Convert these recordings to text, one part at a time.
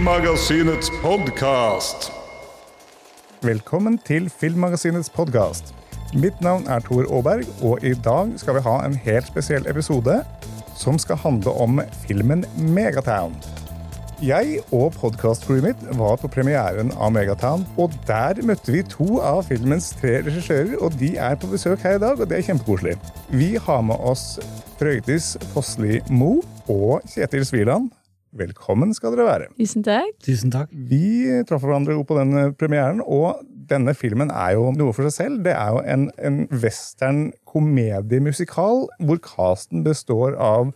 Filmmagasinets podkast. Velkommen til Filmmagasinets podkast. Mitt navn er Tor Aaberg, og i dag skal vi ha en helt spesiell episode som skal handle om filmen Megatown. Jeg og podkastcrewet mitt var på premieren av Megatown, og der møtte vi to av filmens tre regissører, og de er på besøk her i dag, og det er kjempekoselig. Vi har med oss Frøydis Fossli Mo og Kjetil Sviland. Velkommen skal dere være. Tusen takk. Tusen takk. Vi traff hverandre jo på denne premieren, og denne filmen er jo noe for seg selv. Det er jo en, en western komediemusikal hvor casten består av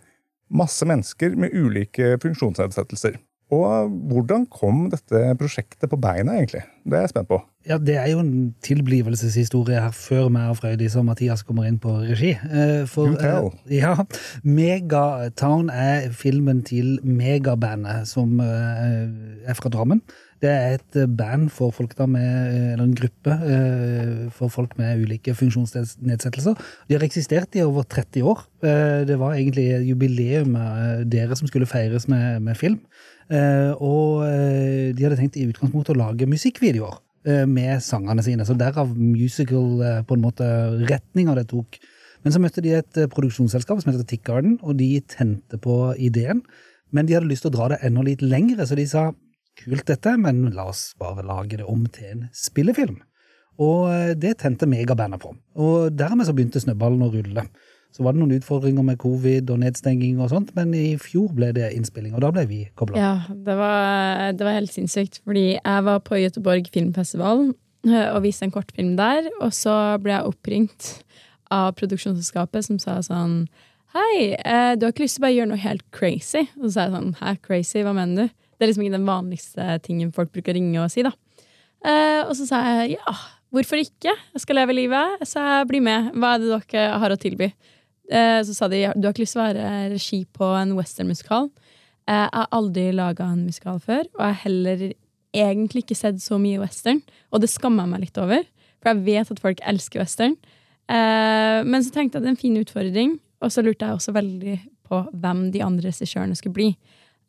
masse mennesker med ulike funksjonsnedsettelser. Og hvordan kom dette prosjektet på beina, egentlig? Det er jeg spent på. Ja, Det er jo en tilblivelseshistorie her før meg og Frøydis og Mathias kommer inn på regi. Eh, For, eh, ja, Megatown er filmen til Megabandet, som eh, er fra Drammen. Det er et eh, band for folk da med, eh, eller en gruppe eh, for folk med ulike funksjonsnedsettelser. De har eksistert i over 30 år. Det var egentlig jubileum eh, deres som skulle feires med, med film. Og de hadde tenkt i utgangspunktet å lage musikkvideoer med sangene sine. Så derav musical på en måte retninga det tok. Men så møtte de et produksjonsselskap som heter Tick Garden, og de tente på ideen. Men de hadde lyst til å dra det enda litt lengre, så de sa kult dette, men la oss bare lage det om til en spillefilm. Og eh, det tente megabandet på. Og dermed så begynte snøballen å rulle. Så var det noen utfordringer med covid og nedstenging og sånt, men i fjor ble det innspilling, og da ble vi kobla. Ja, det var, det var helt sinnssykt, fordi jeg var på Göteborg filmfestival eh, og viste en kortfilm der, og så ble jeg oppringt av produksjonsselskapet som sa sånn Hei, eh, du har ikke lyst til å bare gjøre noe helt crazy? Og så sa jeg sånn Hæ, crazy? Hva mener du? Det er liksom ikke den vanligste tingen folk bruker å ringe og si, da. Eh, og så sa jeg ja, hvorfor ikke? Jeg skal leve livet, så jeg blir med. Hva er det dere har å tilby? Eh, så sa de du har ikke lyst til å være regi på en westernmusikal. Eh, Jeg har aldri laga en musikal før, og jeg har heller egentlig ikke sett så mye western. Og det skammer jeg meg litt over, for jeg vet at folk elsker western. Men så tenkte jeg at det er en fin utfordring, og så lurte jeg også veldig på hvem de andre regissørene skulle bli.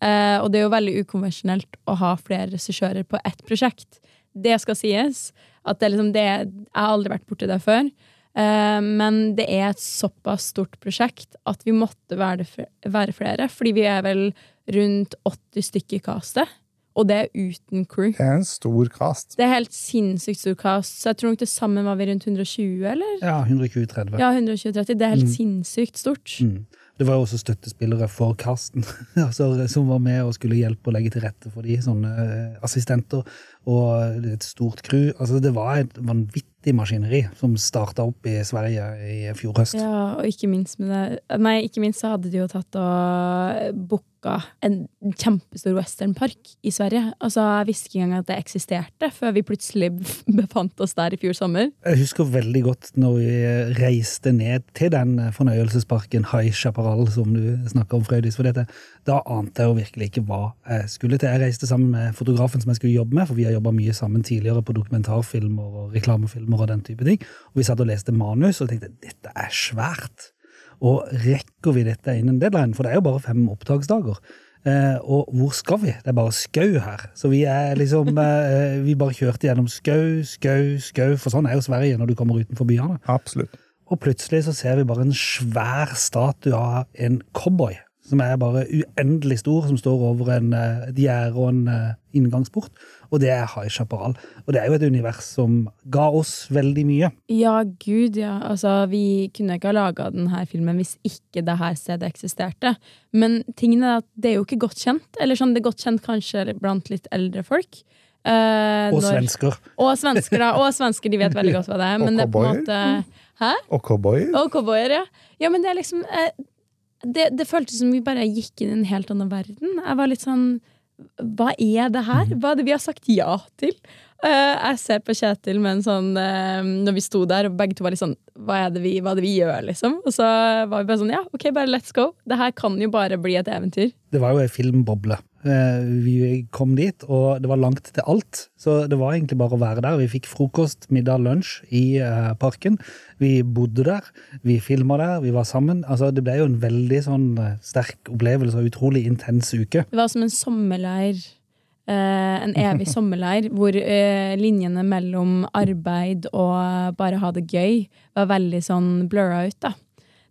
Eh, Og det er jo veldig ukonvensjonelt å ha flere regissører på ett prosjekt. Det skal sies. At det er liksom det, jeg har aldri vært borti det før. Uh, Men det er et såpass stort prosjekt at vi måtte være, det, være flere. Fordi vi er vel rundt 80 stykker i castet. Og det er uten crew. Det er en stor cast. Det er helt sinnssykt stor cast. Så jeg tror nok til sammen var vi rundt 120, eller? Ja, 120-30. Ja, 120-30. Det er helt sinnssykt stort. Mm. Det var jo også støttespillere for Karsten, altså, som var med og skulle hjelpe og legge til rette for de, sånne eh, assistenter. Og et stort crew. Altså, det var et vanvittig maskineri som starta opp i Sverige i fjor høst. Ja, og ikke minst med det Nei, ikke minst så hadde de jo tatt og booka en kjempestor westernpark i Sverige. Altså, jeg visste ikke engang at det eksisterte, før vi plutselig befant oss der i fjor sommer. Jeg husker veldig godt når vi reiste ned til den fornøyelsesparken High Chaparral, som du snakker om, Frøydis. For dette, da ante jeg jo virkelig ikke hva jeg skulle til. Jeg reiste sammen med fotografen som jeg skulle jobbe med, for vi har jobba mye sammen tidligere på dokumentarfilmer og reklamefilmer og den type ting. Og vi satt og leste manus og tenkte dette er svært. Og rekker vi dette innen deadline? For det er jo bare fem opptaksdager. Eh, og hvor skal vi? Det er bare skau her. Så vi er liksom eh, Vi bare kjørte gjennom skau, skau, skau. For sånn er jo Sverige når du kommer utenfor byene. Absolutt. Og plutselig så ser vi bare en svær statue av en cowboy. Som er bare uendelig stor, som står over en, eh, et gjerde og en eh, inngangsport. Og det er High Chaparral. Og det er jo et univers som ga oss veldig mye. Ja, gud, ja. Altså, vi kunne ikke ha laga denne filmen hvis ikke det her stedet eksisterte. Men tingen er at det er jo ikke godt kjent. Eller sånn, det er godt kjent kanskje blant litt eldre folk. Eh, Og når- svensker. Og svensker, da. Og svensker, de vet veldig godt hva det er. Og Men det er på en måte Hæ? Og cowboyer. Og cowboyer, ja. Ja, men det er liksom eh, det, det føltes som vi bare gikk inn i en helt annen verden. Jeg var litt sånn Hva er det her? Hva er det vi har sagt ja til? Uh, jeg ser på Kjetil med en sånn uh, Når vi sto der, og begge to var litt sånn hva er, det vi, hva er det vi gjør, liksom? Og så var vi bare sånn Ja, ok, bare let's go. Det her kan jo bare bli et eventyr. Det var jo ei filmboble. Eh, Vi kom dit, og det var langt til alt. Så det var egentlig bare å være der. Vi fikk frokost, middag, lunsj i eh, parken. Vi bodde der, vi filma der, vi var sammen. Altså, det ble jo en veldig sånn eh, sterk opplevelse og utrolig intens uke. Det var som en sommerleir en evig sommerleir hvor linjene mellom arbeid og bare ha det gøy var veldig sånn blurra ut, da.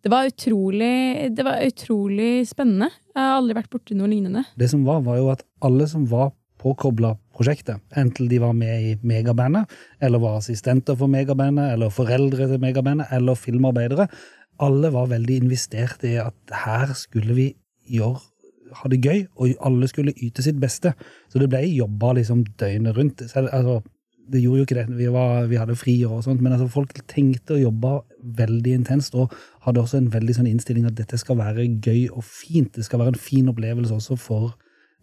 Det var utrolig, det var utrolig spennende. Jeg har aldri vært borti noe lignende. Det som var, var jo at alle som var påkobla prosjektet, enten de var med i megabandet, eller var assistenter for megabandet, eller foreldre til megabandet, eller filmarbeidere, alle var veldig investert i at her skulle vi gjøre ha det gøy, og alle skulle yte sitt beste. Så det ble jobba liksom døgnet rundt. Selv, altså, det gjorde jo ikke det, vi, var, vi hadde friår og sånt, men altså, folk tenkte og jobba veldig intenst, og hadde også en veldig sånn innstilling at dette skal være gøy og fint. Det skal være en fin opplevelse også for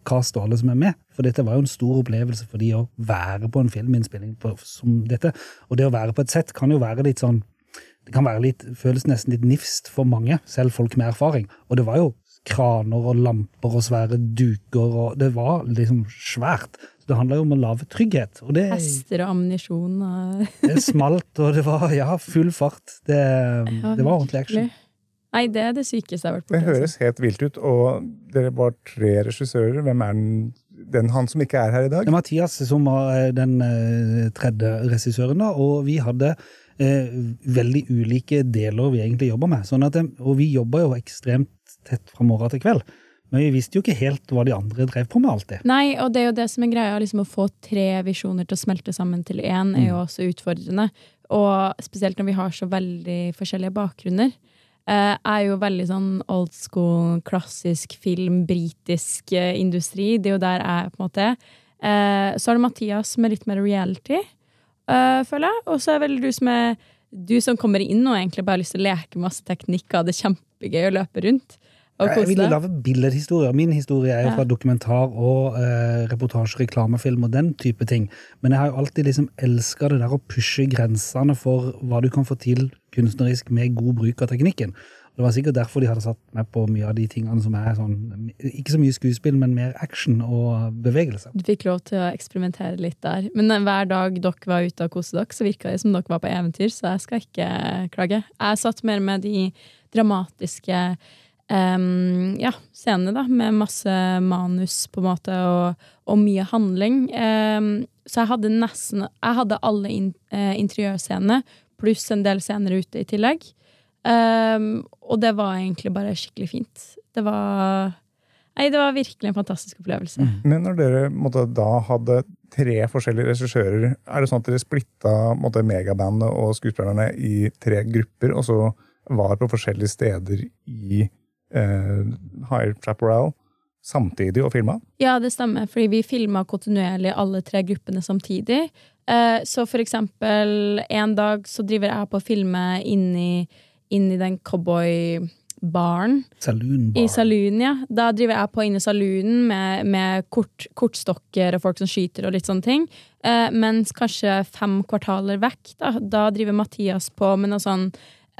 cast og alle som er med. For dette var jo en stor opplevelse for de å være på en filminnspilling på, som dette. Og det å være på et sett kan jo være litt sånn Det kan være litt, føles nesten litt nifst for mange, selv folk med erfaring. Og det var jo kraner og lamper og svære duker, og det var liksom svært. Det handla jo om å lage trygghet. Og det, Hester og ammunisjon og det smalt, og det var ja, full fart. Det, det var ordentlig action. Nei, det er det sykeste jeg har vært Det borti. altså. høres helt vilt ut. Og dere var tre regissører. Hvem er den, den han som ikke er her i dag? Det er Mathias som var eh, den eh, tredje regissøren, da, og vi hadde eh, veldig ulike deler vi egentlig jobba med. Sånn at, og vi jobba jo ekstremt tett fra morgen til kveld. Men vi visste jo ikke helt hva de andre drev på med alltid. Nei, og det er jo det som er greia. Liksom å få tre visjoner til å smelte sammen til én er jo også utfordrende. Og spesielt når vi har så veldig forskjellige bakgrunner. Eh, er jo veldig sånn old school, klassisk film, britisk eh, industri. Det er jo der jeg på en måte er. Eh, så er det Mathias som er litt mer reality, føler jeg. Og så er vel du som er du som kommer inn og egentlig bare har lyst til å leke masse teknikk og ha det kjempegøy å løpe rundt. Jeg vil ville lage billedhistorier. Min historie er jo fra dokumentar og eh, reportasje, reklamefilm og den type ting. Men jeg har jo alltid liksom elska det der å pushe grensene for hva du kan få til kunstnerisk med god bruk av teknikken. Det var sikkert derfor de hadde satt meg på mye av de tingene som er sånn Ikke så mye skuespill, men mer action og bevegelse. Du fikk lov til å eksperimentere litt der. Men eh, hver dag dere var ute og koste dere, så virka det som dere var på eventyr, så jeg skal ikke klage. Jeg satt mer med de dramatiske em, ja, scenene, da, med masse manus, på en måte, og, og mye handling. Um, så jeg hadde nesten Jeg hadde alle in, uh, interiørscenene, pluss en del scener ute i tillegg. Um, og det var egentlig bare skikkelig fint. Det var Nei, det var virkelig en fantastisk opplevelse. Men når dere måtte, da hadde tre forskjellige regissører, er det sånn at dere splitta måtte, megabandet og skuespillerne i tre grupper, og så var på forskjellige steder i eh, Higher Chaparral samtidig og filma? Ja, det stemmer, fordi vi filma kontinuerlig alle tre gruppene samtidig. Eh, så for eksempel en dag så driver jeg på å filme inni, inni den cowboybaren. Saloon I saloon, ja. Da driver jeg på inne i saloonen med, med kort, kortstokker og folk som skyter og litt sånne ting. Eh, mens kanskje fem kvartaler vekk, da, da driver Mathias på med noe sånn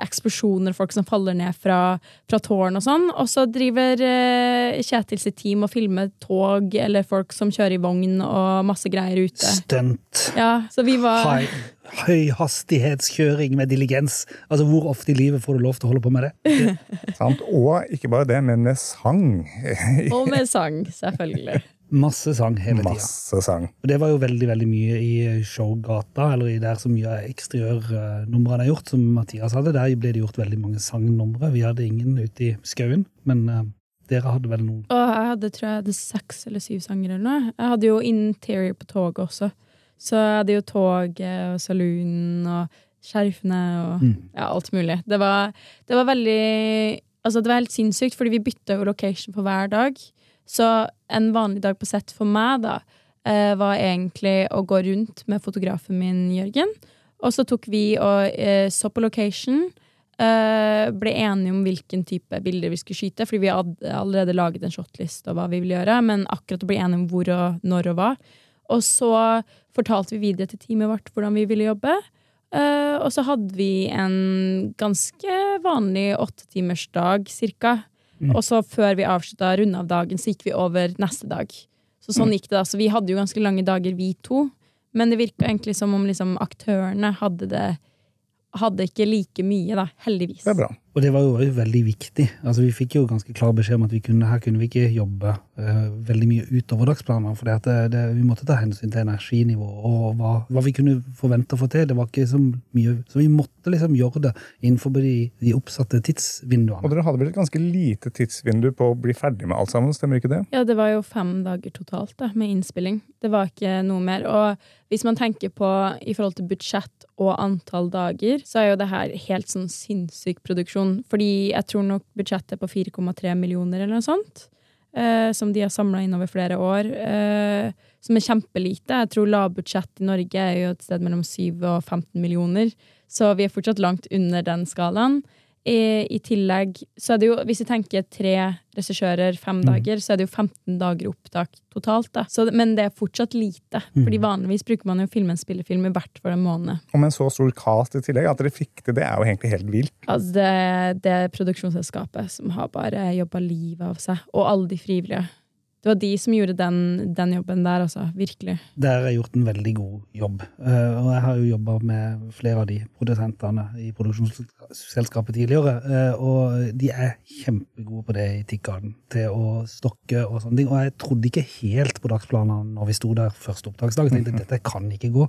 eksplosjoner, folk som faller ned fra, fra tårn og sånn. Og så driver eh, Kjetil sitt team og filmer tog eller folk som kjører i vogn og masse greier ute. Stunt. Ja, så vi var High, høyhastighetskjøring med diligens. Altså, Hvor ofte i livet får du lov til å holde på med det? Sant? Og ikke bare det, men med sang. Og med sang, selvfølgelig. Masse sang hele tida. Masse sang. Og det var jo veldig veldig mye i showgata, eller i der så mye av eksteriørnumrene er gjort, som Mathias hadde. Der ble det gjort veldig mange sangnumre. Vi hadde ingen ute i skauen, men uh, dere hadde vel noen. Og jeg hadde tror jeg hadde seks eller syv sanger eller noe. Jeg hadde jo interior på toget også. Så jeg hadde jo toget og saloonen og skjerfene og Mm. ja, alt mulig. Det var, det var veldig Altså, det var helt sinnssykt, fordi vi bytta jo location på hver dag. Så en vanlig dag på sett for meg, da, eh, var egentlig å gå rundt med fotografen min, Jørgen. Og så tok vi og eh, så på location. eh, ble enige om hvilken type bilder vi skulle skyte, fordi vi hadde allerede laget en shotlist og hva vi ville gjøre, men akkurat å bli enige om hvor og når og hva. Og så fortalte vi videre til teamet vårt hvordan vi ville jobbe. Eh, og så hadde vi en ganske vanlig åttetimersdag, cirka. Mm. Og så før vi avslutta runde av dagen, så gikk vi over neste dag. Så sånn gikk det da. Så vi hadde jo ganske lange dager, vi to. Men det virka egentlig som om liksom, aktørene hadde det Hadde ikke like mye, da. Heldigvis. Det er bra. Og det var jo også veldig viktig. Altså, vi fikk jo ganske klar beskjed om at vi kunne, her kunne vi ikke jobbe uh, veldig mye utover dagsplaner, for det, det, vi måtte ta hensyn til energinivå og hva, hva vi kunne forvente å få til. Det var ikke så mye, så vi måtte liksom gjøre det innenfor de, de oppsatte tidsvinduene. Og dere hadde vel et ganske lite tidsvindu på å bli ferdig med alt sammen, stemmer ikke det? Ja, det var jo fem dager totalt da, med innspilling. Det var ikke noe mer. Og hvis man tenker på i forhold til budsjett og antall dager, så er jo det her helt sånn sinnssyk produksjon. Fordi jeg tror nok budsjettet er på 4,3 millioner eller noe sånt. Eh, som de har samla inn over flere år. Eh, som er kjempelite. Jeg tror lavbudsjett i Norge er jo et sted mellom 7 og 15 millioner. Så vi er fortsatt langt under den skalaen. I, I, tillegg så er det jo, hvis vi tenker tre regissører, fem mm. dager, så er det jo 15 dager opptak totalt. da. Så, men det er fortsatt lite. Mm. fordi vanligvis bruker man jo å filme en spillefilm i hvert fall en måned. Og med en så stor cast i tillegg, at dere fikk til det, er jo egentlig helt vilt. Altså, det, det er produksjonsselskapet som har bare jobba livet av seg. Og alle de frivillige det var de som gjorde den, den, jobben der, altså. Virkelig. Der har jeg gjort en veldig god jobb. Uh, og jeg har jo jobba med flere av de produsentene i produksjonsselskapet tidligere. Uh, og de er kjempegode på det i Tikkgarden, til å stokke og sånne ting. Og jeg trodde ikke helt på dagsplanene når vi sto der første opptaksdag. Jeg tenkte dette kan ikke gå.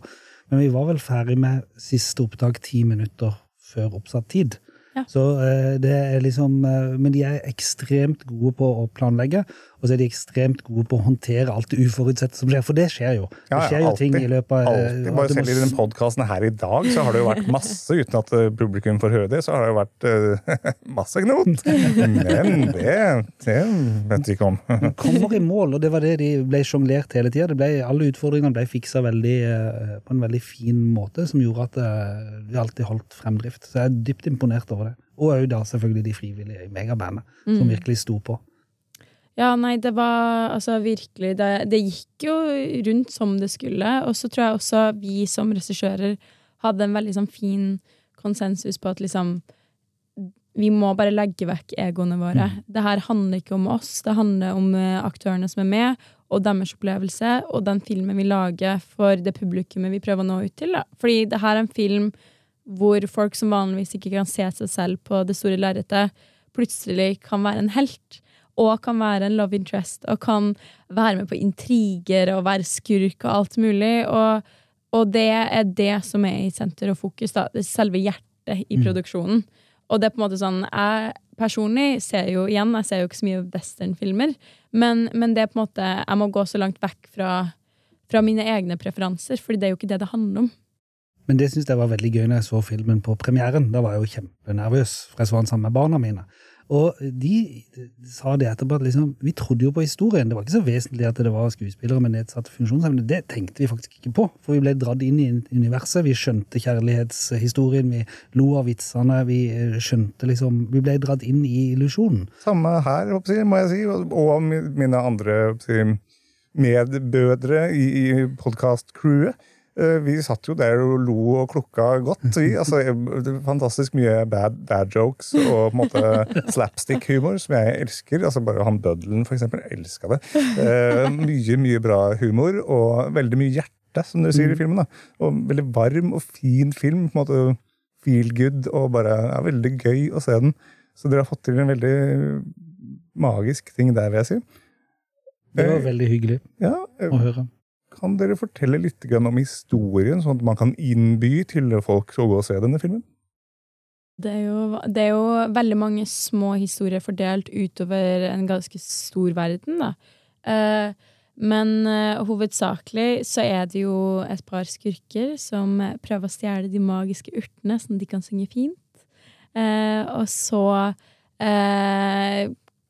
Men vi var vel ferdig med siste opptak ti minutter før oppsatt tid. Ja. Så uh, det er liksom Men de er ekstremt gode på å planlegge. Og så er de ekstremt gode på å håndtere alt det uforutsette som skjer, for det skjer jo. Det skjer jo ting i løpet av alltid. Bare selv i den podkasten her i dag så har det jo vært masse, uten at eh, publikum får høre det, så har det jo vært uh, masse knot. Men det, det vet vi ikke om. kommer i mål, og det var det de ble sjonglert hele tida. Alle utfordringene ble fiksa veldig, uh, på en veldig fin måte, som gjorde at uh, vi alltid holdt fremdrift. Så jeg er dypt imponert over det. Og òg da selvfølgelig de frivillige i megabandet, mm. som virkelig sto på. Ja, nei, det var altså virkelig det, det, gikk jo rundt som det skulle. Og så tror jeg også vi som regissører hadde en veldig sånn fin konsensus på at liksom Vi må bare legge vekk egoene våre. Mm. Det her handler ikke om oss, det handler om uh, aktørene som er med, og deres opplevelse, og den filmen vi lager for det publikummet vi prøver å nå ut til. Da. Fordi det her er en film hvor folk som vanligvis ikke kan se seg selv på det store lerretet, plutselig kan være en helt og kan være en love interest og kan være med på intriger og være skurk og alt mulig. Og, og det er det som er i senter og fokus. Da. Det er selve hjertet i mm. produksjonen. Og det er på en måte sånn Jeg personlig ser jo igjen, jeg ser jo ikke så mye westernfilmer, men, men det er på en måte Jeg må gå så langt vekk fra, fra mine egne preferanser, Fordi det er jo ikke det det handler om. Men det syns jeg var veldig gøy når jeg så filmen på premieren. Da var jeg jo kjempenervøs, for jeg så den sammen med barna mine. Og de sa det etterpå at liksom, vi trodde jo på historien. Det var ikke så vesentlig at det var skuespillere med nedsatt funksjonsevne. Det tenkte vi faktisk ikke på, for vi ble dratt inn i universet. Vi skjønte kjærlighetshistorien, vi lo av vitsene. Vi eh, skjønte liksom Vi ble dratt inn i illusjonen. Samme her, må jeg si, og mine andre medbødre i, podkast-crewet. Eh, vi satt jo der og lo og klukka godt. Vi. Altså, fantastisk mye bad, bad jokes og på en måte slapstick-humor, som jeg elsker. Altså, bare han Bøddelen, for eksempel. Elska det. Eh, mye, mye bra humor, og veldig mye hjerte, som dere sier i mm. filmen. Da. Og veldig varm og fin film. på en måte Feel good, og bare ja, veldig gøy å se den. Så dere har fått til en veldig magisk ting der, vil jeg si. Det var veldig hyggelig ja, å høre. Kan dere fortelle litt om historien, sånn at man kan innby til folk å gå og se denne filmen? Det er, jo, det er jo veldig mange små historier fordelt utover en ganske stor verden, da. Eh, men eh, hovedsakelig så er det jo et par skurker som prøver å stjele de magiske urtene, sånn at de kan synge fint. Eh, og så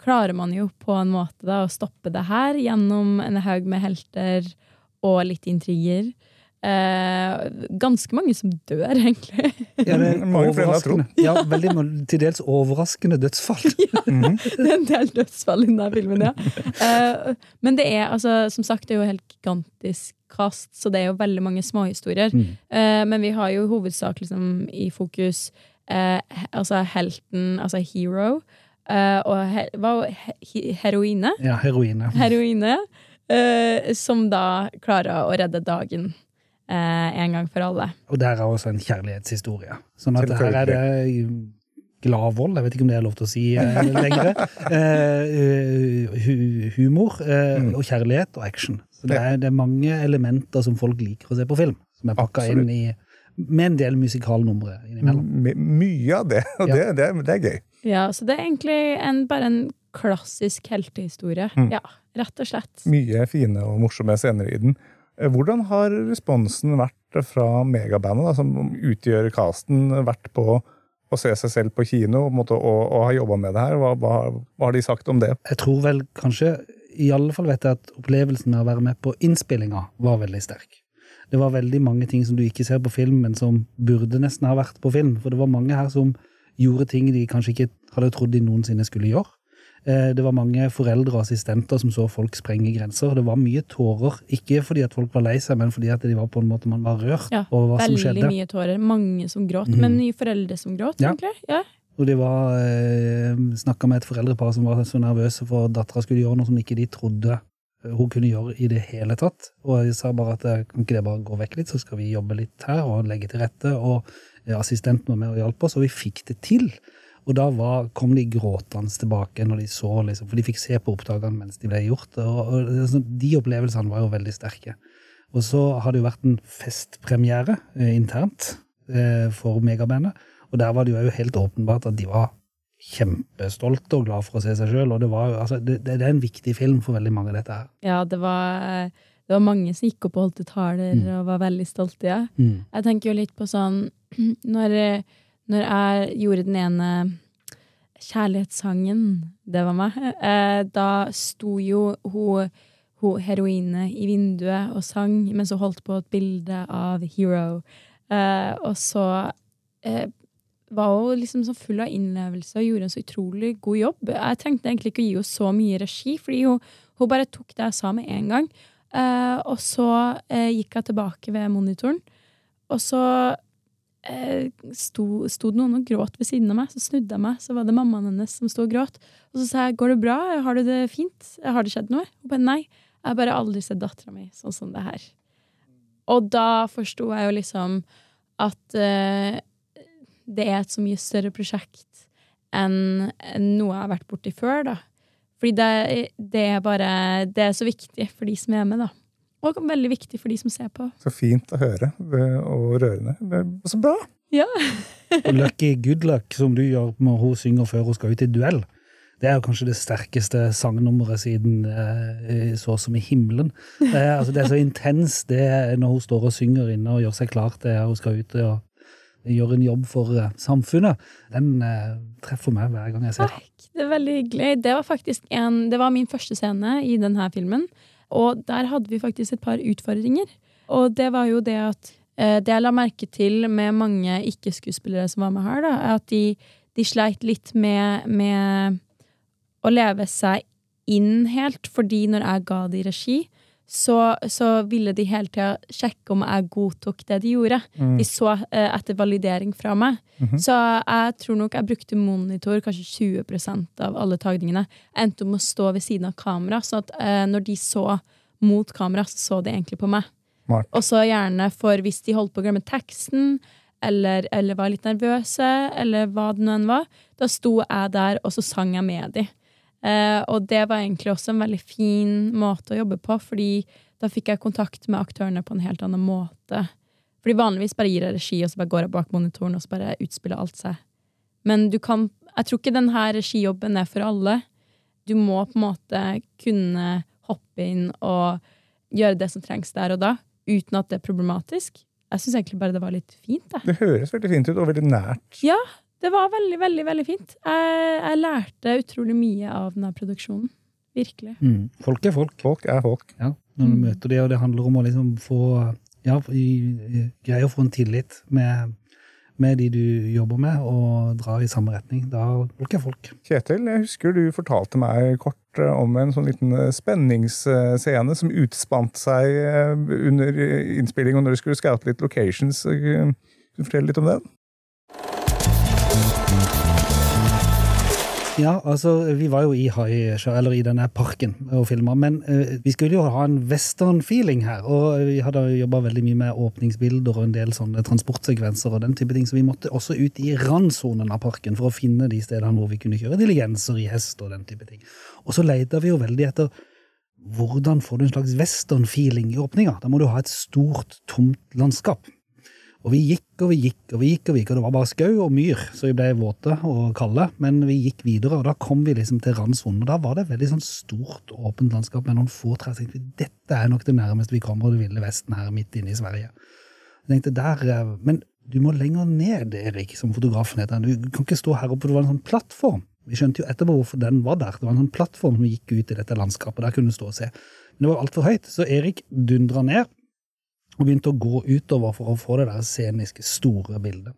klarer man jo på en måte da å stoppe det her gjennom en haug med helter og litt intriger. Eh, ganske mange som dør, egentlig. Ja, det er overraskende. Ja, veldig til dels overraskende dødsfall. ja, det er en del dødsfall i denne filmen, ja. Eh, men det er altså, som sagt, det er jo helt gigantisk kast, så det er jo veldig mange småhistorier. Mm. Eh, men vi har jo hovedsak liksom, i fokus eh, altså helten, altså hero, eh, og he, hva, he, heroine. Ja, heroine. heroine. Uh, som da klarer å redde dagen uh, en gang for alle. Og der er også en kjærlighetshistorie. Sånn at her er det Gladvold, jeg vet ikke om det er lov til å si eh, lenger. Eh, hu humor eh, Mm. og kjærlighet og action. Så det er, det er mange elementer som folk liker å se på film, som er pakka inn i med en del musikalnumre innimellom. My- Mye av det, og Ja. det, det, det er gøy. Ja, så det er egentlig en, bare en klassisk heltehistorie. Mm. Ja, rett og slett. Mye fine og morsomme scener i den. Eh, Hvordan har responsen vært fra megabandet, da, som utgjør casten, vært på å se seg selv på kino og, på måte, og, og har jobba med det her? Hva, hva, hva har de sagt om det? Jeg tror vel kanskje, i alle fall vet jeg at opplevelsen med å være med på innspillinga var veldig sterk. Det var veldig mange ting som du ikke ser på film, men som burde nesten ha vært på film. For det var mange her som gjorde ting de kanskje ikke hadde trodd de noensinne skulle gjøre. Eh, Det var mange foreldre og assistenter som så folk sprenge grenser. Det var mye tårer, ikke fordi at folk var lei seg, men fordi at de var på en måte man var rørt Ja, over hva som skjedde. Veldig mye tårer. Mange som gråt. Mm. Men mye foreldre som gråt, Ja. egentlig. Ja. Og de var eh, snakka med et foreldrepar som var så nervøse for at dattera skulle gjøre noe som ikke de trodde hun kunne gjøre i det hele tatt. Og jeg sa bare at eh, kan ikke det bare gå vekk litt, så skal vi jobbe litt her og legge til rette. Og eh, assistenten var med og hjalp oss, og vi fikk det til. Og da var, kom de gråtende tilbake når de så, liksom, for de fikk se på opptakene mens de ble gjort. Og, og er sånn- De opplevelsene var jo veldig sterke. Og så har det jo vært en festpremiere eh, internt eh, for megabandet. Og der var det jo helt åpenbart at de var kjempestolte og glad for å se seg sjøl. Og det, var jo, altså, det, det er en viktig film for veldig mange, dette her. ja, det var, det var mange som gikk opp og holdt taler Mm. og var veldig stolte. Ja. Mm. Jeg tenker jo litt på sånn Når, når jeg gjorde den ene kjærlighetssangen, det var meg, eh, da sto jo hun, heroine i vinduet og sang mens hun holdt på et bilde av Hero. Eh, og så eh, var hun liksom så full av innlevelse og gjorde en så utrolig god jobb. Jeg trengte egentlig ikke å gi henne så mye regi, fordi hun, hun bare tok det jeg sa med en gang. Eh, og så eh, gikk jeg tilbake ved monitoren, og så sto, sto det noen og gråt ved siden av meg. Så snudde jeg meg, så var det mammaen hennes som sto og gråt. Og så sa jeg 'går det bra, har du det fint, har det skjedd noe?' Hun bare 'nei, jeg har bare aldri sett dattera mi sånn som det her'. Og da forsto jeg jo liksom at uh, det er et så mye større prosjekt enn noe jeg har vært borti før, da. Fordi det, det er bare Det er så viktig for de som er med, da. Og veldig viktig for de som ser på. Så fint å høre eh, og rørende. Det- Så bra! Og Lucky Good Luck, som du gjør når hun synger før hun skal ut i duell, det er jo kanskje det sterkeste sangnummeret siden eh, Så som i himmelen. Det er, altså, det er så intens det når hun står og synger inne og gjør seg klar til hun skal ut og gjøre en jobb for eh, samfunnet. Den eh, treffer meg hver gang jeg ser den. Det er veldig hyggelig. Det var faktisk en, det var min første scene i denne filmen, og der hadde vi faktisk et par utfordringer. Og det var jo det at eh, Det jeg la merke til med mange ikke-skuespillere som var med her, da, er at de, de sleit litt med, med å leve seg inn helt, fordi når jeg ga de regi, så, så ville de hele tida sjekke om jeg godtok det de gjorde. Mm. De så uh, etter validering fra meg. Mhm. Så jeg tror nok jeg brukte monitor kanskje 20% av alle tagningene. Jeg endte om å stå ved siden av kamera, så at uh, når de så mot kamera, så så de egentlig på meg. Og så gjerne for hvis de holdt på å glemme teksten, eller, eller var litt nervøse, eller hva det nå enn var, da sto jeg der, og så sang jeg med de. Eh, og det var egentlig også en veldig fin måte å jobbe på, fordi da fikk jeg kontakt med aktørene på en helt annen måte. Fordi vanligvis bare gir jeg regi, og så bare går jeg bak monitoren, og så bare utspiller alt seg. Men du kan Jeg tror ikke denne regijobben er for alle. Du må på en måte kunne hoppe inn og gjøre det som trengs der og da, uten at det er problematisk. Jeg syns egentlig bare det var litt fint. Det, Det høres veldig fint ut, og veldig nært. Det var veldig, veldig veldig fint. Jeg, jeg lærte utrolig mye av denne produksjonen. Virkelig. Mm. Folk er folk. Folk er folk. Ja, når du Mm. møter dem, og det handler om å liksom få ja, greie å få en tillit med, med de du jobber med, og dra i samme retning. Da folk er folk. Kjetil, jeg husker du fortalte meg kort eh, om en sånn liten eh, spenningsscene som utspant seg eh, under innspillingen innspilling, og når du skulle scoute litt locations. Kan du fortelle litt om den? Ja, altså, vi var jo i Haisjø, eller i denne parken og filma, men uh, vi skulle jo ha en western-feeling her, og vi hadde jobba veldig mye med åpningsbilder og en del sånne transportsekvenser og den type ting, så vi måtte også ut i randsonen av parken for å finne de stedene hvor vi kunne kjøre diligenser i hest og den type ting. Og så leita vi jo veldig etter hvordan får du en slags western-feeling i åpninga? Da må du ha et stort, tomt landskap. Og vi gikk og vi gikk og vi gikk, og vi gikk, og det var bare skau og myr, så vi ble våte og kalde. Men vi gikk videre, og da kom vi liksom til randsonen. Og da var det et veldig sånn stort, åpent landskap med noen få trær. Så dette er nok det nærmeste vi kommer det ville Vesten her midt inne i Sverige. Jeg tenkte der, eh, Men du må lenger ned, Erik, som fotografen heter. Du kan ikke stå her oppe, for det var en sånn plattform. Vi skjønte jo etterpå hvorfor den var der. Det var en sånn plattform som gikk ut i dette landskapet. Der kunne du stå og se. Men det var altfor høyt, så Erik dundra ned og begynte å gå utover for å få det der sceniske, store bildet.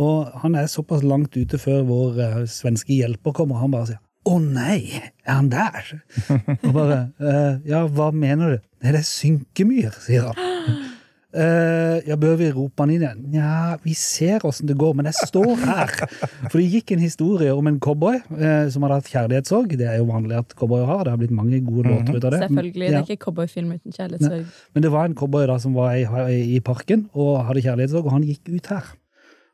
Og han er såpass langt ute før vår uh, svenske hjelper kommer, og han bare sier 'Å nei, er han der?' og bare uh, 'Ja, hva mener du?' 'Nei, det er synkemyr', sier han. Eh, ja, bør vi rope han inn igjen? Nja, vi ser åssen det går, men jeg står her. For det gikk en historie om en cowboy uh, som hadde hatt kjærlighetssorg. Det er jo vanlig at cowboyer har, det har blitt mange gode låter ut av det. Selvfølgelig. Det Ja. er ikke cowboyfilm uten kjærlighetssorg. Men det var en cowboy da som var i, i parken og hadde kjærlighetssorg, og han gikk ut her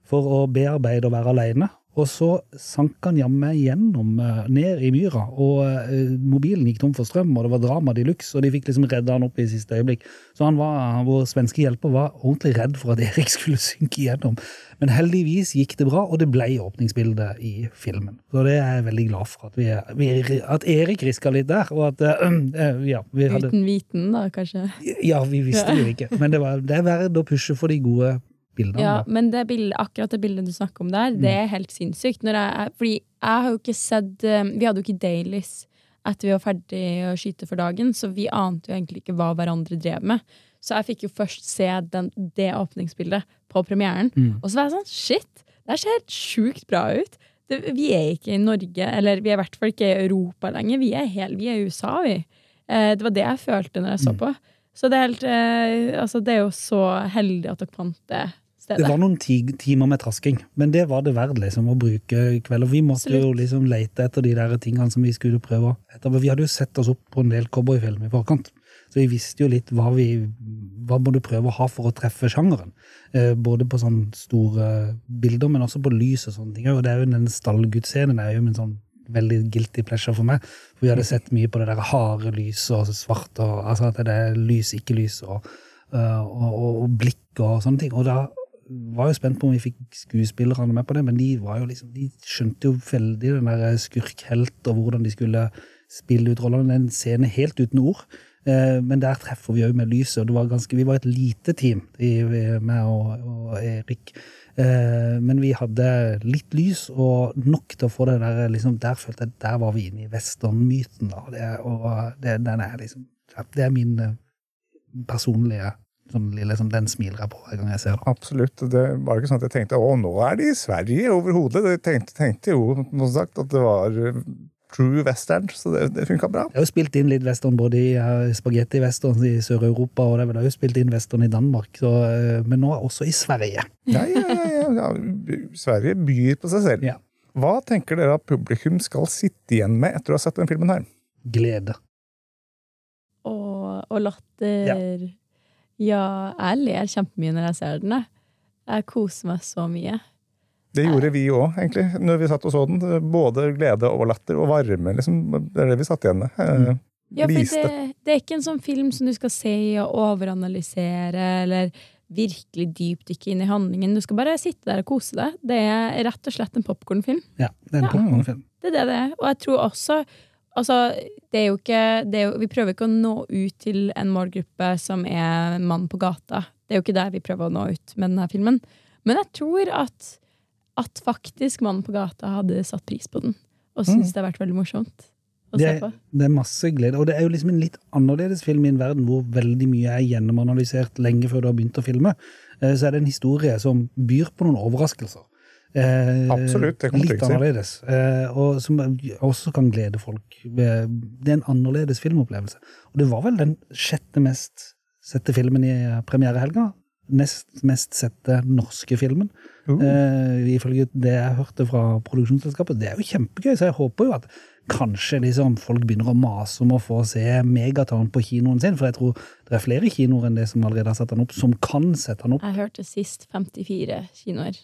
for å bearbeide å være alene. Og så sank han jammen gjennom, eh, ned i myra, og eh, mobilen gikk tom for strøm, og det var drama de luxe, og de fikk liksom redda han opp i siste øyeblikk. Så han var, vår svenske hjelper var ordentlig redd for at Erik skulle synke igjennom. Men heldigvis gikk det bra, og det ble åpningsbildet i filmen. Så det er jeg veldig glad for, at, vi, vi, at Erik riska litt der, og at eh, ja, vi hadde Uten viten, da, kanskje. ja, vi visste jo ikke. Men det, var, det er verdt å pushe for de gode bildene. Ja, da. men det bildet, akkurat det bildet du snakker om der, det er helt sinnssykt. Jeg, fordi jeg har jo ikke sett eh, Vi hadde jo ikke dailies etter vi var ferdig å skyte for dagen, så vi ante jo egentlig ikke hva hverandre drev med. Så jeg fikk jo først se den, det åpningsbildet på premieren, og så var jeg sånn shit, det ser helt sjukt bra ut. Det, vi er ikke i Norge, eller vi er i hvert fall ikke i Europa lenger. Vi er, hel, vi er i USA, vi. Eh, det var det jeg følte når jeg så på. Så det er, helt, eh, altså det er jo så heldig at dere fant det stedet. Det var noen ti timer med trasking, men det var det verdt liksom, å bruke kveld. Og vi måtte jo liksom lete etter de der tingene som vi skulle prøve etter. Men vi hadde jo sett oss opp på en del cowboyfilm i forkant, så vi visste jo litt hva vi hva må du prøve å ha for å treffe sjangeren. Eh, både på sånne store bilder, men også på lys og sånne ting. Og det er jo den stallgudsscenen er jo en sånn veldig guilty pleasure for meg. For vi hadde sett mye på det der harde lyset og svart, og altså at det er lys, ikke lys, og, øh, og, og, og blikk og sånne ting. Og da var jo spent på om vi fikk skuespillerne med på det, men de jo liksom, de skjønte jo veldig den der skurk-helt og hvordan de skulle spille ut rollene. den en scene helt uten ord. Eh, Men der treffer vi òg med lyset, og var ganske, vi var et lite team, meg og, og Erik. Eh, Men vi hadde litt lys, og nok til å få det der liksom, Der følte jeg der var vi inne i westernmyten. det, det, liksom, det er min eh, personlige sånn lille, sånn, Den smiler jeg på hver gang jeg ser det. Absolutt. Det var ikke sånn at jeg tenkte å, nå er de i Sverige overhodet. Jeg tenkte, tenkte jo som sagt, at det var eh, true western, så det, det funka bra. Jeg har jo spilt inn litt western både i uh, spagetti-western i Sør-Europa, og det er vel også spilt inn western i Danmark, så, uh, men nå også i Sverige. Ja, ja, ja, ja, ja. Sverige byr på seg selv. Ja. Hva tenker dere at publikum skal sitte igjen med etter å ha sett den filmen her? Glede. Og, og latter. Ja. Jeg ler kjempemye når jeg ser den. jeg. Jeg koser meg så mye. Det gjorde vi òg, egentlig, når vi satt og så den. Både glede og latter og varme. liksom. Det er det vi satt igjen med. Mm. Ja, for det, det er ikke en sånn film som du skal se og overanalysere, eller virkelig dypdykke inn i handlingen. Du skal bare sitte der og kose deg. Det er rett og slett en popkornfilm. Ja, det er en Ja. popcornfilm. Det er det det er. Og jeg tror også Altså, det er jo ikke det er jo, Vi prøver ikke å nå ut til en målgruppe som er mann på gata. Det er jo ikke der vi prøver å nå ut med denne filmen. Men jeg tror at, at faktisk mannen på gata hadde satt pris på den. Og syns det har vært veldig morsomt å Det se er, på. det er masse glede. Og det er jo liksom en litt annerledes film i en verden hvor veldig mye er gjennomanalysert lenge før du har begynt å filme. Eh, Så er det en historie som byr på noen overraskelser. Eh, Absolutt, det kommer Litt annerledes. Eh, og som også kan glede folk. Eh, Det er en annerledes filmopplevelse. Og det var vel den sjette mest sette filmen i premierehelga. nest mest sette norske filmen. Uh. Eh, ifølge det jeg hørte fra produksjonsselskapet. Det er jo kjempegøy, så jeg håper jo at kanskje liksom folk begynner å mase om å få se Megaton på kinoen sin, for jeg tror det er flere kinoer enn det som allerede har satt den opp, som kan sette den opp. Jeg hørte sist 54 kinoer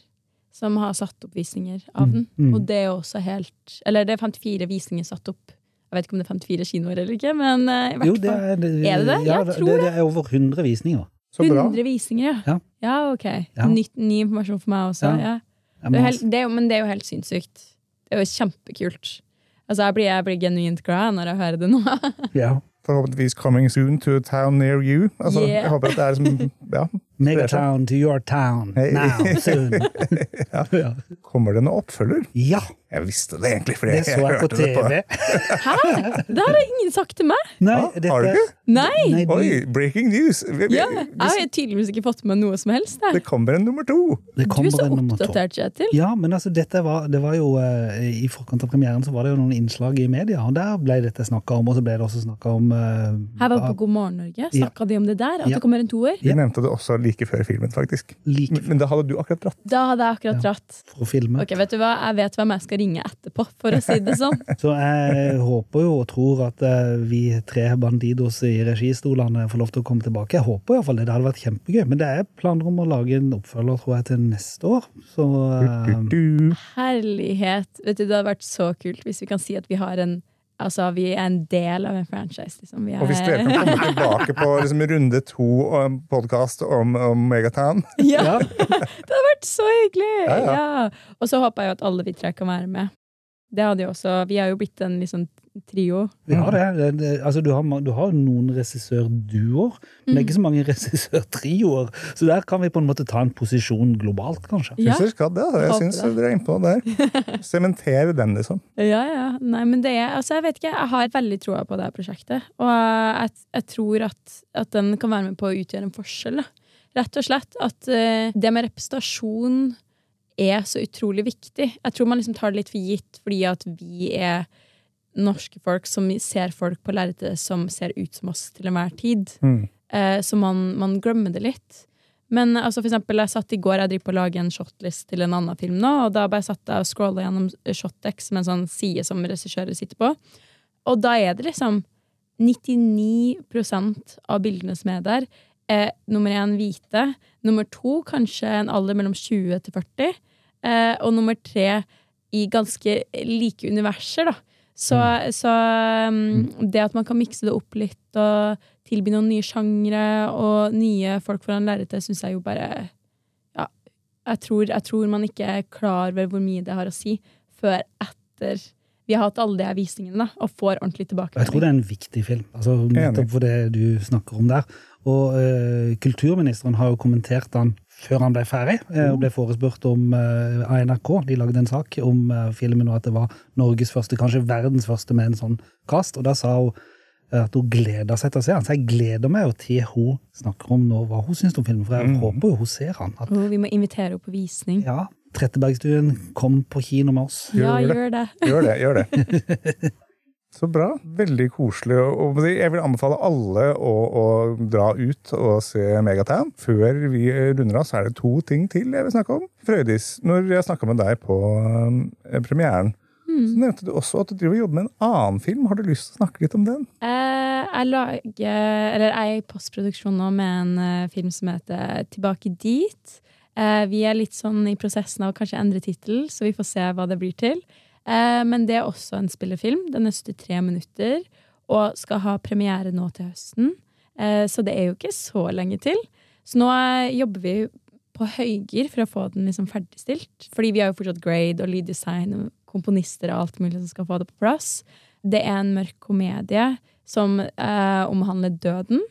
som har satt opp visninger av den. mm. Og det er også helt Eller det er 54 visninger satt opp. Jeg vet ikke om det er 54 kinoer eller ikke, men eh, i hvert Jo, det er, det, Er det det? Ja, Jeg det, tror det er over 100 visninger. Så bra. 100 visninger, ja. Ja. Ja, ok. Ja. Nytt, ny informasjon for meg også. Ja. Ja. Det Det helt, det er men det er jo helt sinnssykt. Det er jo kjempekult. Altså, jeg blir, jeg blir genuint glad når jeg hører det nå. Ja. Forhåpentligvis coming soon to a town near you. Altså, Yeah. Jeg håper at det er som, Ja. Megatown to your town now, soon. ja. Kommer det noen oppfølger? ja, Jeg visste det egentlig, for jeg, jeg på hørte det TV. Hæ? Det har ingen sagt til meg! Nei, ah, dette, har du ikke? Nei! Nei, Oi, breaking news! Vi- vi- Ja, jeg har tydeligvis ikke fått med noe som helst. Der. Det kommer en nummer to! det Du er så en oppdatert, Kjetil. Ja, men altså, dette var, det var jo uh, I forkant av premieren så var det jo noen innslag i media, og der ble dette snakka om. Og så ble det også snakka om uh, Her var på God morgen Norge. Snakka de om det der? At Ja. det kommer en toer? Ja. nevnte det også like før filmen, faktisk. like Men, men da hadde du akkurat dratt. Da hadde jeg akkurat dratt. for å filme. Ok, vet du hva? Jeg vet hvem jeg skal ringe etterpå, for å si det sånn. Så jeg håper jo og tror at eh, vi tre bandidos i registolene får lov til å komme tilbake. Jeg håper iallfall det. Det hadde vært kjempegøy. Men det er planer om å lage en oppfølger, tror jeg, til neste år. Så du. Herlighet. Vet du, Det hadde vært så kult hvis vi kan si at vi har en Altså, vi er en del av en franchise, liksom. Vi er, Og hvis dere kan komme tilbake på liksom, runde to og en podkast om, om Megatown ja, ja, det hadde vært så hyggelig! Ja, ja. Ja. Og så håper jeg jo at alle vi tre kan være med. Det hadde jo også Vi har jo blitt en liksom trio. vi har det. det, det altså, du, har, du har noen regissørduoer, men det er ikke så mange regissørtrioer. Så der kan vi på en måte ta en posisjon globalt, kanskje. Ja. Syns dere skal det? Jeg syns det. dere er innpå der. Sementere den, liksom. Ja, ja. Nei, men det er Altså, jeg vet ikke. Jeg har veldig troa på det her prosjektet. Og jeg, jeg tror at, at den kan være med på å utgjøre en forskjell. Da. Rett og slett at uh, det med representasjon er så utrolig viktig. Jeg tror man liksom tar det litt for gitt fordi at vi er norske folk som ser folk på lerretet som ser ut som oss til enhver tid. Mm. Eh, så man, man glemmer det litt. Men altså, for eksempel, jeg satt i går jeg driver på å lage en shotlist til en annen film nå, og da bare satt jeg og scrolla gjennom Shotdex med en sånn side som regissører sitter på. Og da er det liksom 99% av bildene som er der, er nummer én hvite, nummer to kanskje en alder mellom 20 til 40, eh, og nummer tre i ganske like universer, da. Så, så um, det at man kan mikse det opp litt og tilby noen nye sjangre og nye folk foran lerretet, syns jeg jo bare Ja, jeg tror, jeg tror man ikke er klar over hvor mye det har å si før etter vi har hatt alle de her visningene da, og får ordentlig tilbake. Jeg tror det er en viktig film, altså, nettopp for det du snakker om der. Og uh, kulturministeren har jo kommentert den før han ble ferdig, eh, og ble forespurt om eh, av NRK. De lagde en sak om eh, filmen, og at det var Norges første, kanskje verdens første, med en sånn kast. Og da sa hun eh, at hun gleder seg til å se han. Så jeg gleder meg jo til hun snakker om nå hva hun syns om filmen, for jeg håper jo hun ser han. At, vi må invitere henne på visning. ja, Trettebergstuen, kom på kino med oss. Ja, Gjør det. gjør det. Gjør det. gjør det. Så bra. Veldig koselig. Og jeg vil anbefale alle å, å dra ut og se Megatown. Før vi runder av, så er det to ting til jeg vil snakke om. Frøydis, når jeg snakka med deg på premieren, premieren, så nevnte du også at du driver og jobber med en annen film. Har du lyst til å snakke litt om den? Eh, jeg lager Eller jeg er i postproduksjon nå med en eh, film som heter Tilbake dit. Eh, vi er litt sånn i prosessen av å kanskje endre tittel, så vi får se hva det blir til. Eh, men det er også en spillefilm. Den er 73 minutter og skal ha premiere nå til høsten. Eh, så det er jo ikke så lenge til. Så nå eh, jobber vi på høygir for å få den liksom ferdigstilt. Fordi vi har jo fortsatt grade og lyddesign og komponister og alt mulig som skal få det på plass. Det er en mørk komedie som eh, omhandler døden.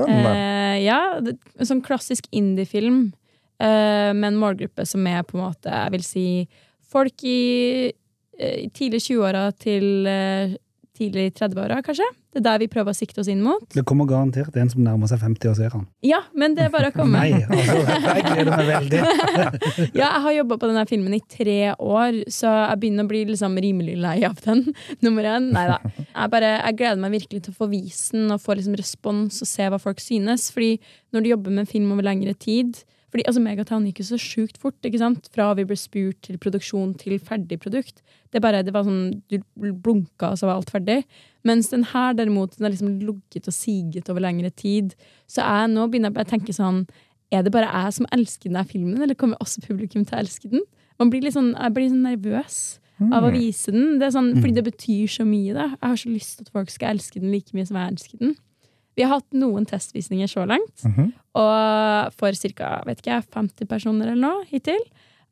Eh, ja, det, sånn klassisk indie-film eh, med en målgruppe som er på en måte, jeg vil si, folk i tidlig 20-åra til eh, tidlig i 30-åra, kanskje. Det er der vi prøver å sikte oss inn mot. Det kommer garantert en som nærmer seg 50 og ser han. Ja, men det er bare å komme. Nei, altså, jeg gleder meg veldig. Ja, jeg har jobba på denne filmen i tre år, så jeg begynner å bli liksom rimelig lei av den. Nummer én. Nei da. Jeg, bare, jeg gleder meg virkelig til å få vist den og få liksom respons og se hva folk synes. Fordi når du jobber med film over lengre tid fordi altså, Megatown gikk jo så sjukt fort. ikke sant? Fra vi ble spurt til produksjon til ferdig produkt. Det, bare, det var sånn, Du blunka, og så var alt ferdig. Mens den her derimot, den har liksom ligget og siget over lengre tid. Så jeg nå begynner jeg å tenke sånn Er det bare jeg som elsker denne filmen, eller kommer også publikum til å elske den? Man blir litt sånn, jeg blir sånn nervøs av å Mm. vise den. Det er sånn, fordi det betyr så mye. da. Jeg har så lyst til at folk skal elske den like mye som jeg elsker den. Vi har hatt noen testvisninger så langt, Mhm. og for ca. 50 personer eller noe hittil.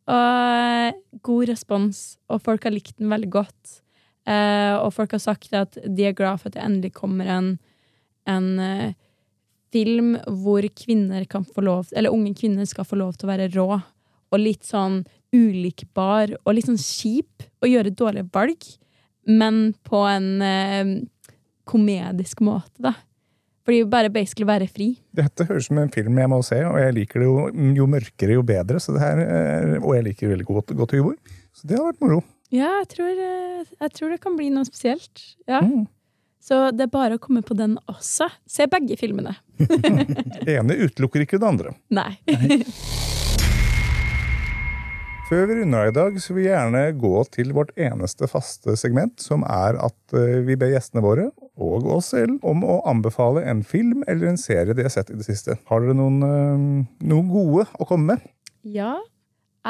Og god respons, og folk har likt den veldig godt. Eh, og folk har sagt at de er glad for at det endelig kommer en, en eh, film hvor kvinner kan få lov Eller unge kvinner skal få lov til å være rå. Og litt sånn ulikbar og litt sånn kjip og gjøre dårlige valg, men på en eh, komedisk måte, da. Fordi bare basically være fri. Dette høres ut som en film jeg må se, og jeg liker det jo, jo mørkere, jo bedre. Så det her, eh, og jeg liker veldig godt, godt humor. Så det har vært moro. Ja, jeg tror, eh, jeg tror det kan bli noe spesielt. Ja. Mm. Så det er bare å komme på den også. Se begge filmene. Det ene utelukker ikke det andre. Nei. Før vi runder av i dag, så vil vi gjerne gå til vårt eneste faste segment, som er at eh, vi ber gjestene våre, og oss selv, om å anbefale en film eller en serie de har sett i det siste. Har dere noen, eh, noen gode å komme med? Ja,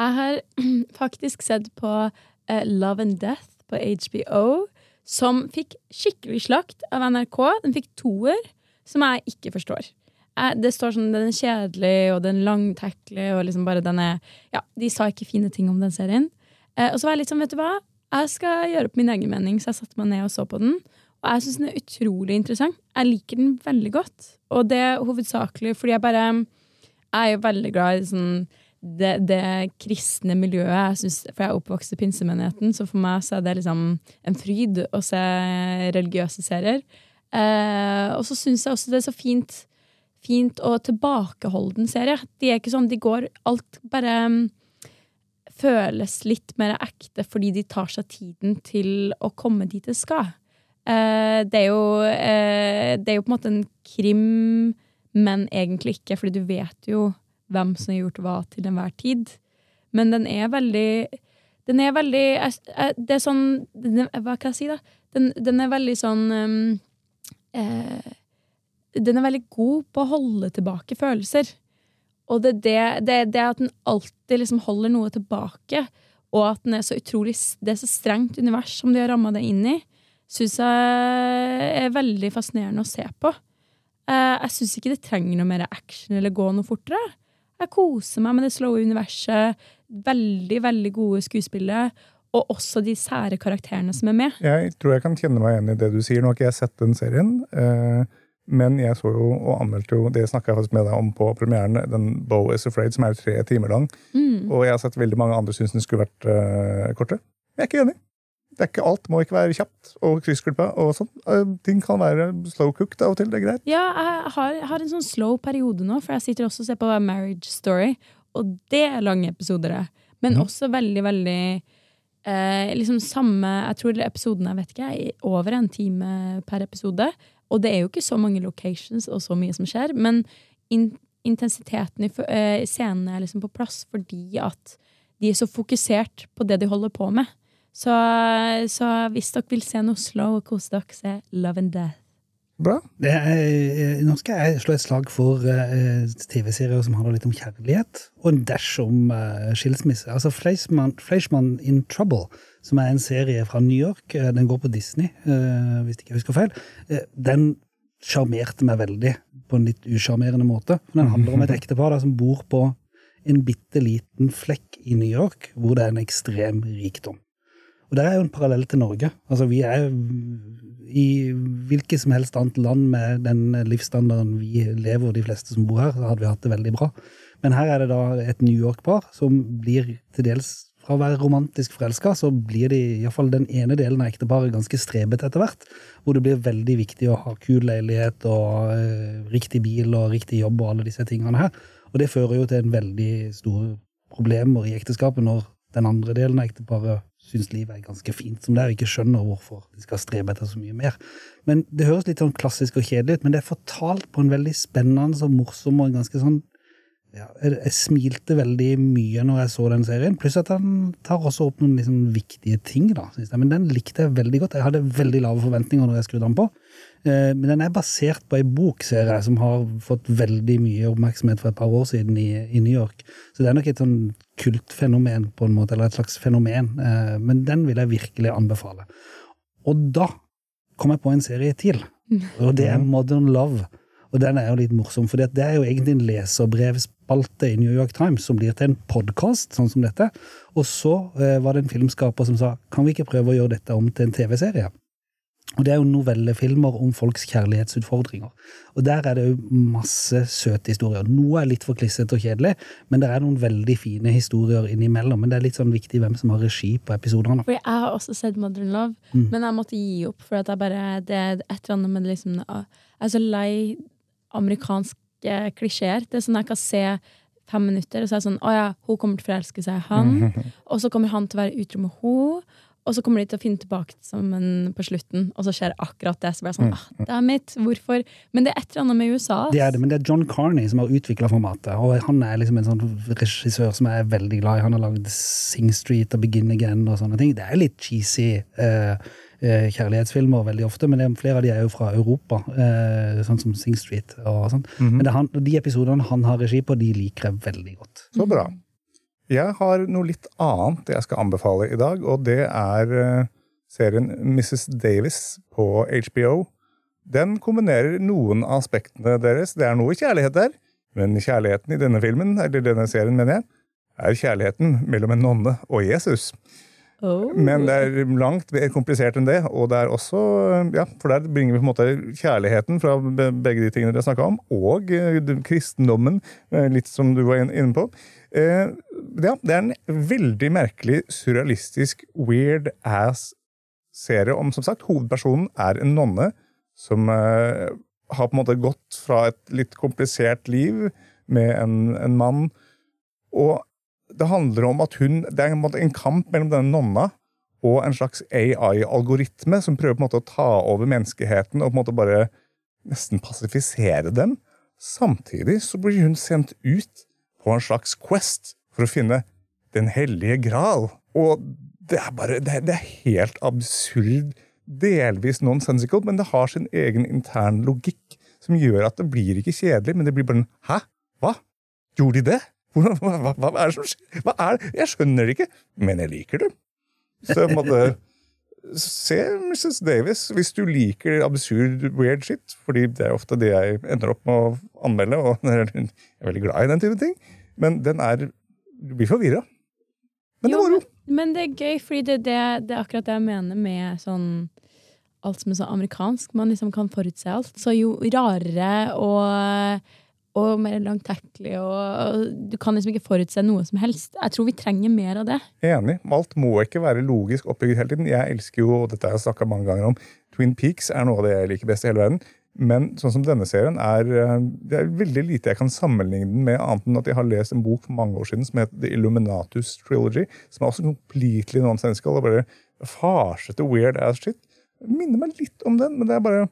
jeg har faktisk sett på eh, Love and Death på HBO, som fikk skikkelig slakt av NRK. Den fikk toer, som jeg ikke forstår. Eh, det står sånn den er kjedelig, og den langtekkelig, og liksom bare den er Ja, de sa ikke fine ting om den serien. Eh, og så var jeg litt sånn, vet du hva, jeg skal gjøre opp min egen mening, så jeg satte meg ned og så på den. Og jeg syns den er utrolig interessant. Jeg liker den veldig godt. Og det er hovedsakelig fordi jeg bare Jeg er jo veldig glad i sånn det, det kristne miljøet. Jeg synes, for jeg er oppvokst i pinsemenigheten, så for meg så er det liksom en fryd å se religiøse serier. Eh, og så syns jeg også det er så fint, fint og tilbakeholden serie. De er ikke sånn, de går Alt bare um, føles litt mer ekte fordi de tar seg tiden til å komme dit det skal. Uh, det, er jo, uh, det er jo på en måte en krim, men egentlig ikke, fordi du vet jo hvem som har gjort hva til enhver tid. Men den er veldig Den er veldig Det er sånn Hva kan jeg si, da? Den, den er veldig sånn um, eh, Den er veldig god på å holde tilbake følelser. Og det det, det, det at den alltid liksom holder noe tilbake, og at den er så utrolig Det er så strengt univers som de har ramma det inn i, syns jeg er veldig fascinerende å se på. Eh, jeg syns ikke det trenger noe mer action eller gå noe fortere. Jeg koser meg med det slowe universet. Veldig, veldig gode skuespillet Og også de sære karakterene som er med. Jeg tror jeg kan kjenne meg igjen i det du sier. Nå har ikke jeg sett den serien, eh, men jeg så jo og anmeldte jo Det snakka jeg faktisk med deg om på premieren, den Bow is Afraid, som er tre timer lang. Mm. Og jeg har sett veldig mange andre syns den skulle vært uh, kortere. Jeg er ikke enig. Det er ikke alt må ikke være kjapt og kryssklippa og sånn. Eh, ting kan være slow cooked av og til. Det er greit. Ja, jeg har, har en sånn slow periode nå, for jeg sitter også og ser på Marriage Story, og det er lange episoder. det. Men Mhm. også veldig, veldig eh, liksom samme Jeg tror episodene jeg vet ikke, er over en time per episode. Og det er jo ikke så mange locations og så mye som skjer, men in intensiteten i eh, scenene er liksom på plass fordi at de er så fokusert på det de holder på med. Så, så hvis dere vil se noe slow og kose dere, se Love and Death. Bra. Det er, eh, nå skal jeg slå et slag for uh, TV-serier som handler litt om kjærlighet, og en dash om uh, skilsmisse. Altså Fleischmann, Fleischmann in Trouble, som er en serie fra New York. Uh, den går på Disney, hvis ikke jeg husker feil. Den sjarmerte meg veldig, på en litt usjarmerende måte. For Den handler om et ektepar som bor på en bitte liten flekk i New York, hvor det er en ekstrem rikdom. Og det er jo en parallell til Norge. Altså, vi er i hvilket som helst annet land med den livsstandarden vi lever, de fleste som bor her, så hadde vi hatt det veldig bra. Men her er det da et New York-par som blir til dels fra å være romantisk forelska, så blir de, iallfall den ene delen av ekteparet, ganske strebete etter hvert. Hvor det blir veldig viktig å ha kul leilighet og eh, riktig bil og riktig jobb og alle disse tingene her. Og det fører jo til en veldig store problemer i ekteskapet når den andre delen av ekteparet syns livet er ganske fint som det er, og ikke skjønner hvorfor de skal strebe etter så mye mer. Men Det høres litt sånn klassisk og kjedelig ut, men det er fortalt på en veldig spennende og morsom og ganske sånn ja, jeg, smilte veldig mye når jeg så den serien, pluss at den tar også opp noen liksom viktige ting. da, synes jeg. Men den likte jeg veldig godt. Jeg hadde veldig lave forventninger når jeg skrudde den på. Eh, men den er basert på ei bok, ser jeg, som har fått veldig mye oppmerksomhet for et par år siden i, i New York. Så det er nok et sånn kultfenomen, på en måte, eller et slags fenomen. Eh, men den vil jeg virkelig anbefale. Og da kom jeg på en serie til, og det er Modern Love. Og den er jo litt morsom, for det er jo egentlig en leserbrevspalte i New York Times som blir til en podkast, sånn som dette. Og så eh, var det en filmskaper som sa kan vi ikke prøve å gjøre dette om til en TV-serie? Og det er jo novellefilmer om folks kjærlighetsutfordringer. Og der er det jo masse søte historier. Noe er litt for klissete og kjedelig, men det er noen veldig fine historier innimellom. Men det er litt sånn viktig hvem som har regi på episodene. For jeg har også sett Modern Love, mm. men jeg måtte gi opp, for at jeg bare, det er et eller annet med liksom Jeg er så lei amerikanske klisjeer. Det er sånn jeg kan se fem minutter, og så er det sånn Å ja, hun kommer til å forelske seg i han. Og så kommer han til å være utro med henne. Og så kommer de til å finne tilbake sammen på slutten, og så skjer akkurat det. Så blir jeg sånn, ah, det er mitt, hvorfor? Men det er et eller annet med USA. Det er det, men det er John Carney som har utvikla formatet. Og han er liksom en sånn regissør som jeg er veldig glad i. Han har lagd Sing Street og Begin Again og sånne ting. Det er litt cheesy. Uh, kjærlighetsfilmer veldig ofte, men det, flere av de er jo fra Europa. Eh, sånn som Sing Street og sånn. Mm -hmm. Men han, de episodene han har regi på, de liker jeg veldig godt. Så bra. Jeg har noe litt annet jeg skal anbefale i dag, og det er eh, serien Mrs. Davis på HBO. Den kombinerer noen av aspektene deres. Det er noe kjærlighet der, men kjærligheten i denne filmen, eller denne serien, mener jeg, er kjærligheten mellom en nonne og Jesus. Oh. Men det er langt mer komplisert enn det. Og det er også, ja, for der bringer vi på en måte kjærligheten fra begge de tingene dere snakka om, og uh, kristendommen, litt som du var inne på. Uh, ja, det er en veldig merkelig, surrealistisk, weird ass serie om, som sagt, hovedpersonen er en nonne som har på en måte gått fra et litt komplisert liv med en, en mann. Og det handler om at hun Det er en, en kamp mellom denne nonna og en slags AI-algoritme som prøver på en måte å ta over menneskeheten og på en måte bare nesten pasifisere dem. Samtidig så blir hun sendt ut på en slags quest for å finne Den hellige gral. Og det er bare Det er, det er helt absurd. Delvis nonsensical, men det har sin egen intern logikk som gjør at det blir ikke kjedelig, men det blir bare Hæ? Hva? Gjorde de det? Hva, hva, hva, er det som skjer? Hva er det? Jeg skjønner det ikke, men jeg liker det. Så jeg måtte se Mrs. Davis hvis du liker absurd, weird shit. Fordi det er ofte det jeg ender opp med å anmelde, og jeg er veldig glad i den type ting. Men den er Du blir forvirra. Men det var jo Men det er gøy, fordi det, det, det, er akkurat det jeg mener med sånn alt som er så amerikansk. Man liksom kan forutse alt. Så jo rarere og og mer langtekkelig. Og, og, du kan liksom ikke forutse noe som helst. Jeg tror vi trenger mer av det. Enig. Alt må ikke være logisk oppbygd hele tiden. Jeg elsker jo, og dette har jeg snakka mange ganger om, Twin Peaks er noe av det jeg liker best i hele verden. Men sånn som denne serien er eh, det er veldig lite jeg kan sammenligne den med, annet enn at jeg har lest en bok for mange år siden som heter The Illuminatus Trilogy, som er også completely nonsensical og bare farsete weird ass shit. Minner meg litt om den, men det er bare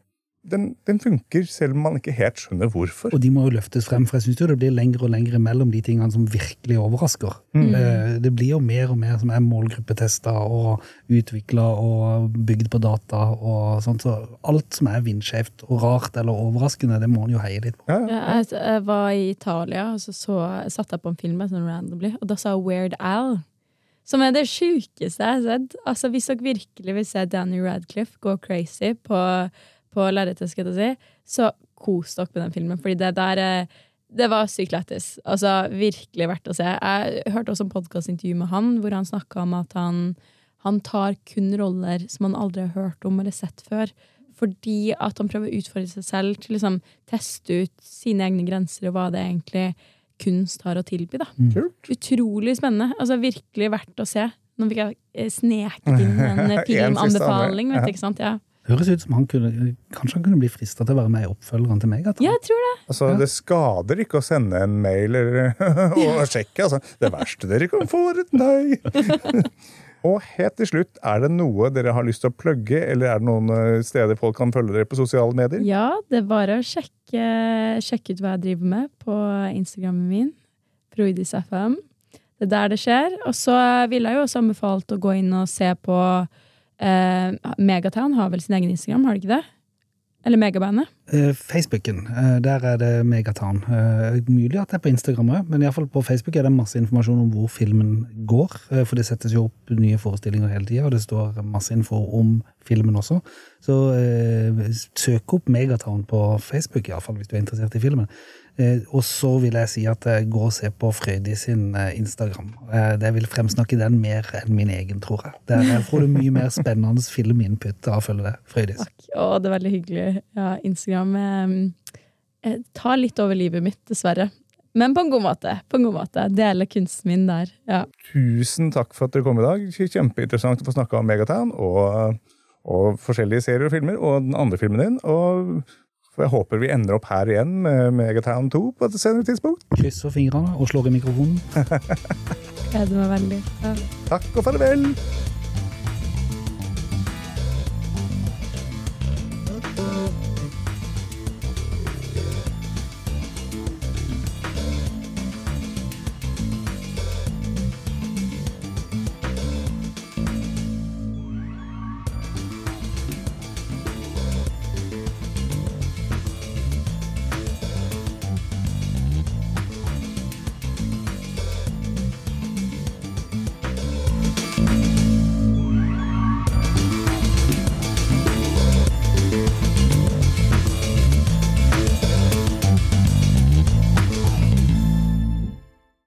den, den, funker, selv om man ikke helt skjønner hvorfor. Og de må jo løftes frem, for jeg syns det blir lengre og lengre mellom de tingene som virkelig overrasker. Mm. Eh, det blir jo mer og mer som er målgruppetesta og utvikla og bygd på data og sånt. Så alt som er vindskjevt og rart eller overraskende, det må en jo heie litt på. Ja, ja. Jeg, jeg, var i Italia, og så, så satt jeg på en film sånn randomly, og da sa Weird Al som er det sjukeste jeg har sett. Altså, hvis dere virkelig vil se Danny Radcliffe gå crazy på på lerretet, skal jeg si, så kos dere med den filmen. Fordi det der eh, det var sykt lættis. Altså, virkelig verdt å se. Jeg hørte også en podkastintervju med han hvor han snakka om at han, han, tar kun roller som han aldri har hørt om eller sett før. Fordi at han prøver å utfordre seg selv til å liksom, teste ut sine egne grenser og hva det egentlig kunst har å tilby. da. Mm. Utrolig spennende. Altså Virkelig verdt å se. Nå fikk jeg eh, sneket inn en En filmanbefaling. vet du, ikke sant? Ja. Høres ut som han kunne, kanskje han kunne bli frista til å være med i oppfølgeren til Megaton. ja, jeg tror det. Altså, Det skader ikke å sende en mail eller, og sjekke. Altså. Det verste dere kan få, er et nei. og helt til slutt, er det noe dere har lyst til å plugge, eller er det noen eh, steder folk kan følge dere på sosiale medier? Ja, det er bare å sjekke, sjekke ut hva jeg driver med på Instagrammen min. proidis.fm. Det er der det skjer. Og så ville jeg jo også anbefalt å gå inn og se på Megatown har vel sin egen Instagram, har de ikke det? Eller Megabandet. Eh, Facebooken, eh, der er det Megatown. Eh, mulig at det er på Instagram òg, men iallfall på Facebook er det masse informasjon om hvor filmen går. For det settes jo opp nye forestillinger hele tida, og det står masse info om filmen også. Så eh, søk opp Megatown på Facebook, iallfall hvis du er interessert i filmen. Eh, og så vil jeg si at gå og se på Frøydi sin Instagram. Eh, det vil fremsnakke den mer enn min egen, tror jeg. Der får du mye mer spennende filminput av å følge det. Frøydis. Takk. Å, det er veldig hyggelig. Ja, Instagram eh, eh, tar litt over livet mitt, dessverre. Men på en god måte. På en god måte. Deler kunsten min der. Ja. Tusen takk for at dere kom i dag. Kjempeinteressant å få snakke om Megatown og, og forskjellige serier og filmer, og den andre filmen din. Og jeg håper vi ender opp her igjen med Megatown 2 på et senere tidspunkt. Krysser fingrene og slår i mikrofonen. Gleder meg veldig. Ja. Takk og farvel!